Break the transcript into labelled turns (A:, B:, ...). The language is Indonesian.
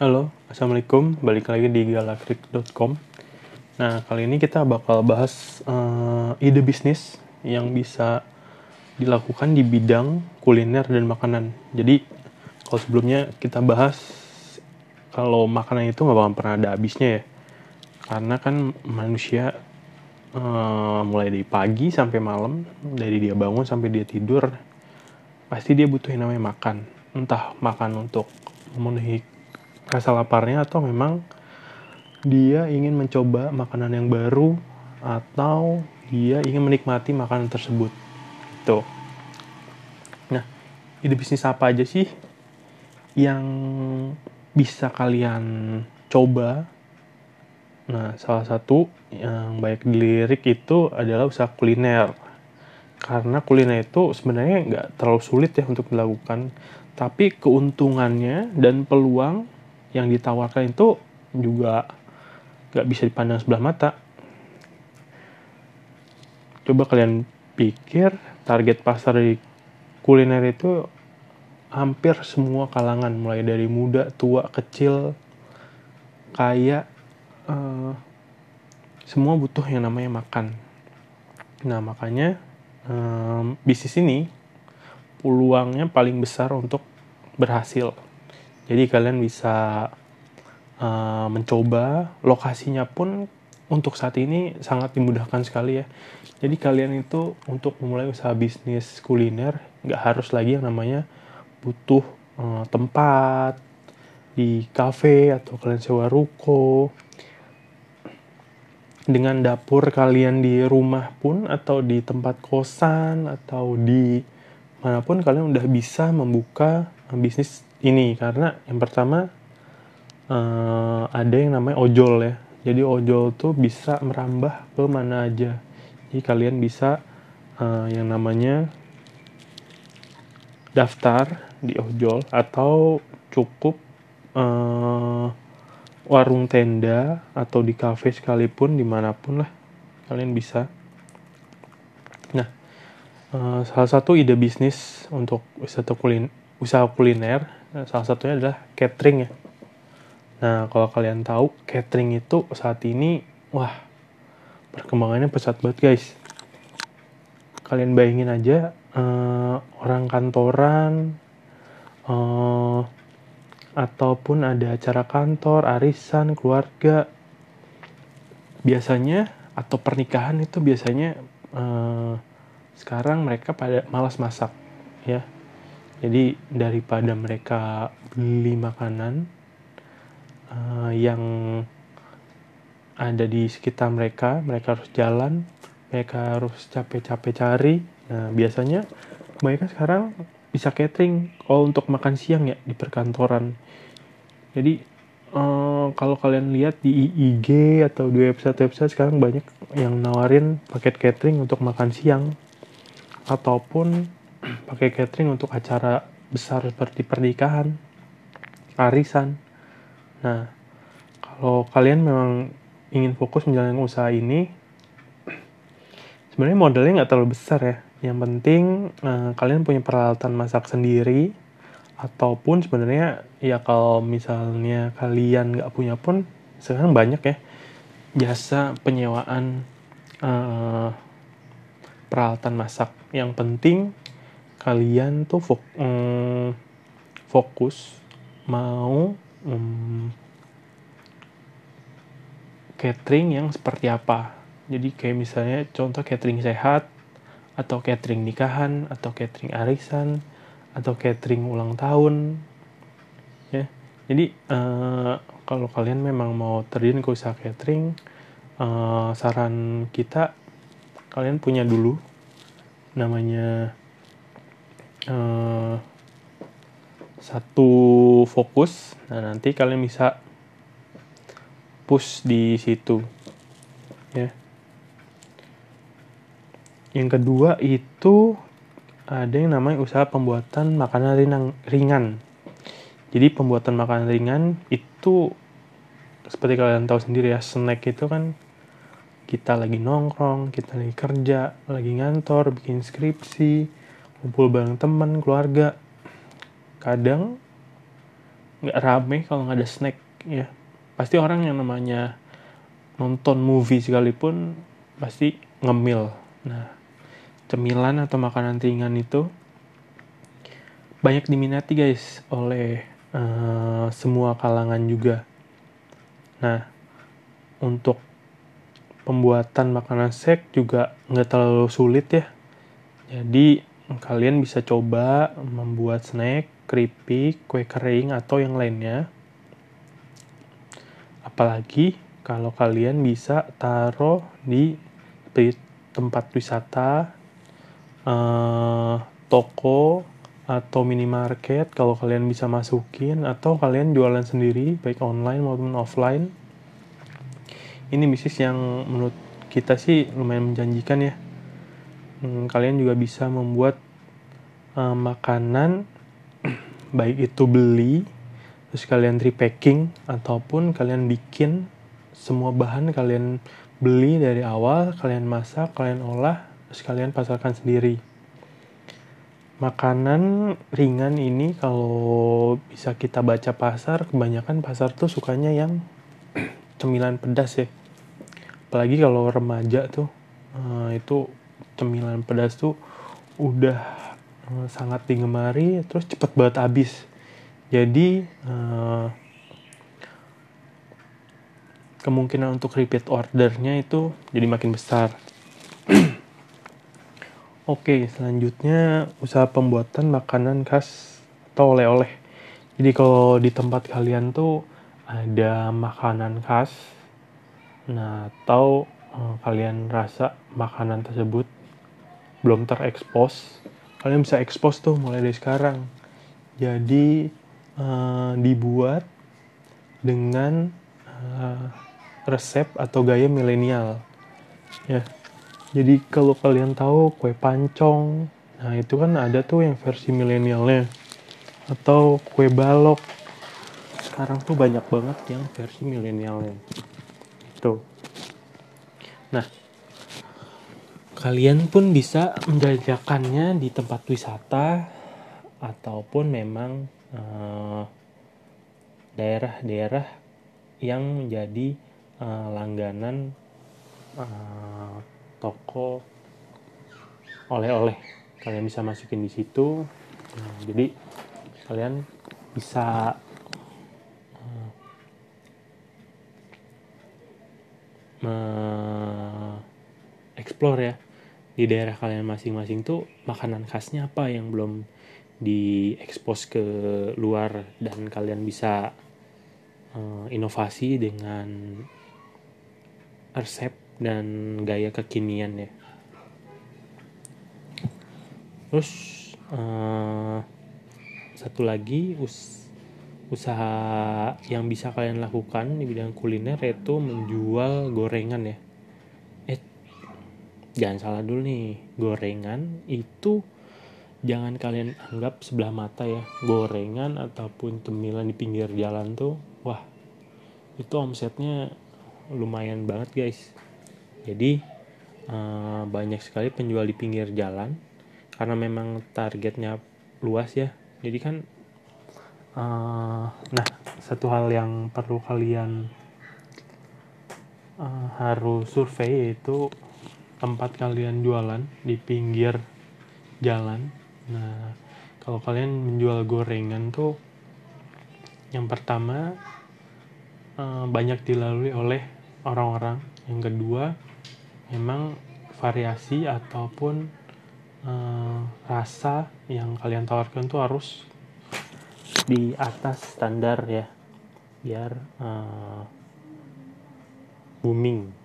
A: Halo, Assalamualaikum. Balik lagi di galakrik.com. Nah, kali ini kita bakal bahas uh, ide bisnis yang bisa dilakukan di bidang kuliner dan makanan. Jadi, kalau sebelumnya kita bahas kalau makanan itu nggak bakal pernah ada habisnya ya. Karena kan manusia uh, mulai dari pagi sampai malam, dari dia bangun sampai dia tidur, pasti dia butuh yang namanya makan. Entah makan untuk memenuhi rasa laparnya atau memang dia ingin mencoba makanan yang baru atau dia ingin menikmati makanan tersebut. Gitu. Nah, ide bisnis apa aja sih yang bisa kalian coba? Nah, salah satu yang banyak dilirik itu adalah usaha kuliner. Karena kuliner itu sebenarnya nggak terlalu sulit ya untuk dilakukan, tapi keuntungannya dan peluang yang ditawarkan itu juga gak bisa dipandang sebelah mata. Coba kalian pikir target pasar di kuliner itu hampir semua kalangan, mulai dari muda, tua, kecil, kaya, uh, semua butuh yang namanya makan. Nah makanya um, bisnis ini peluangnya paling besar untuk berhasil jadi kalian bisa uh, mencoba lokasinya pun untuk saat ini sangat dimudahkan sekali ya. Jadi kalian itu untuk memulai usaha bisnis kuliner nggak harus lagi yang namanya butuh uh, tempat di cafe atau kalian sewa ruko. Dengan dapur kalian di rumah pun atau di tempat kosan atau di mana pun kalian udah bisa membuka bisnis ini karena yang pertama uh, ada yang namanya ojol ya. Jadi ojol tuh bisa merambah ke mana aja. Jadi kalian bisa uh, yang namanya daftar di ojol atau cukup uh, warung tenda atau di cafe sekalipun di mana pun lah kalian bisa. Nah uh, salah satu ide bisnis untuk wisata kulin usaha kuliner salah satunya adalah catering ya. Nah, kalau kalian tahu, catering itu saat ini, wah, perkembangannya pesat banget guys. Kalian bayangin aja, uh, orang kantoran, uh, ataupun ada acara kantor, arisan, keluarga, biasanya, atau pernikahan itu biasanya, uh, sekarang mereka pada malas masak, ya jadi daripada mereka beli makanan uh, yang ada di sekitar mereka, mereka harus jalan, mereka harus capek-capek cari. Nah, biasanya mereka sekarang bisa catering kalau untuk makan siang ya di perkantoran. Jadi uh, kalau kalian lihat di IG atau di website-website sekarang banyak yang nawarin paket catering untuk makan siang ataupun pakai catering untuk acara besar seperti pernikahan, arisan. Nah, kalau kalian memang ingin fokus menjalankan usaha ini, sebenarnya modalnya nggak terlalu besar ya. Yang penting uh, kalian punya peralatan masak sendiri, ataupun sebenarnya ya kalau misalnya kalian nggak punya pun sekarang banyak ya jasa penyewaan uh, peralatan masak. Yang penting kalian tuh fok um, fokus mau um, catering yang seperti apa. Jadi kayak misalnya contoh catering sehat atau catering nikahan atau catering arisan atau catering ulang tahun ya. Jadi uh, kalau kalian memang mau terjun ke usaha catering uh, saran kita kalian punya dulu namanya uh, satu fokus nah nanti kalian bisa push di situ ya yang kedua itu ada yang namanya usaha pembuatan makanan ringan, ringan. Jadi pembuatan makanan ringan itu seperti kalian tahu sendiri ya, snack itu kan kita lagi nongkrong, kita lagi kerja, lagi ngantor, bikin skripsi, kumpul bareng teman keluarga. Kadang nggak rame kalau nggak ada snack ya. Pasti orang yang namanya nonton movie sekalipun pasti ngemil. Nah cemilan atau makanan ringan itu banyak diminati guys oleh uh, semua kalangan juga. Nah untuk pembuatan makanan sek juga nggak terlalu sulit ya. Jadi kalian bisa coba membuat snack, keripik, kue kering, atau yang lainnya. Apalagi kalau kalian bisa taruh di tempat wisata, eh, toko, atau minimarket. Kalau kalian bisa masukin atau kalian jualan sendiri baik online maupun offline. Ini bisnis yang menurut kita sih lumayan menjanjikan ya hmm, kalian juga bisa membuat uh, makanan baik itu beli terus kalian repacking ataupun kalian bikin semua bahan kalian beli dari awal kalian masak kalian olah terus kalian pasarkan sendiri. Makanan ringan ini kalau bisa kita baca pasar kebanyakan pasar tuh sukanya yang cemilan pedas ya. Apalagi kalau remaja tuh uh, itu cemilan pedas tuh udah uh, sangat digemari terus cepet banget habis jadi uh, kemungkinan untuk repeat ordernya itu jadi makin besar Oke, selanjutnya usaha pembuatan makanan khas atau oleh-oleh. Jadi kalau di tempat kalian tuh ada makanan khas, nah atau uh, kalian rasa makanan tersebut belum terekspos. Kalian bisa ekspos tuh mulai dari sekarang. Jadi uh, dibuat dengan uh, resep atau gaya milenial. Ya. Jadi kalau kalian tahu kue pancong nah itu kan ada tuh yang versi milenialnya. Atau kue balok. Sekarang tuh banyak banget yang versi milenialnya. Tuh nah kalian pun bisa menjajakannya di tempat wisata ataupun memang daerah daerah-daerah yang menjadi uh, langganan uh, toko oleh-oleh. Kalian bisa masukin di situ. Nah, jadi kalian bisa uh, explore ya di daerah kalian masing-masing tuh makanan khasnya apa yang belum diekspos ke luar dan kalian bisa uh, inovasi dengan resep dan gaya kekinian ya. Terus uh, satu lagi us usaha yang bisa kalian lakukan di bidang kuliner yaitu menjual gorengan ya jangan salah dulu nih gorengan itu jangan kalian anggap sebelah mata ya. Gorengan ataupun cemilan di pinggir jalan tuh wah itu omsetnya lumayan banget guys. Jadi uh, banyak sekali penjual di pinggir jalan karena memang targetnya luas ya. Jadi kan uh, nah satu hal yang perlu kalian uh, harus survei yaitu tempat kalian jualan di pinggir jalan. Nah, kalau kalian menjual gorengan tuh yang pertama eh, banyak dilalui oleh orang-orang. Yang kedua, memang variasi ataupun uh, rasa yang kalian tawarkan tuh harus di atas standar ya, biar uh, booming